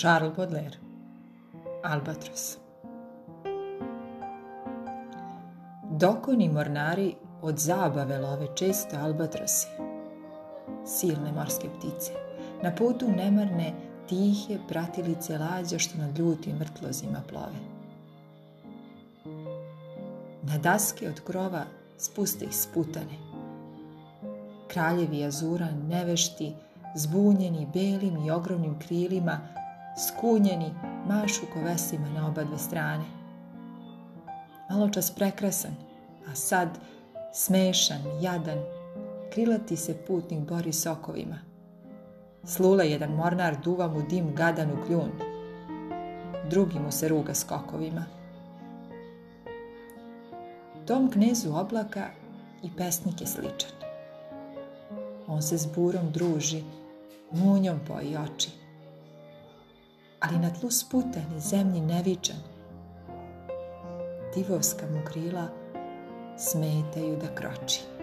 Charles Baudelaire Albatros Dokoni mornari od zabave love često albatrose, silne morske ptice, na putu nemarne tihe pratilice lađa što nad ljutim vrtlozima plove. Na daske od krova spuste ih sputane. Kraljevi azura nevešti, zbunjeni belim i ogromnim krilima, skunjeni, mašu kovesima na oba dve strane. Malo čas prekrasan, a sad smešan, jadan, krilati se putnik bori sokovima. Slula jedan mornar duva mu dim gadan u kljun. Drugi mu se ruga kokovima. Tom knezu oblaka i pesnik je sličan. On se s burom druži, munjom poji oči ali na tlu i zemlji neviđen. Divovska mu krila smetaju da kroči.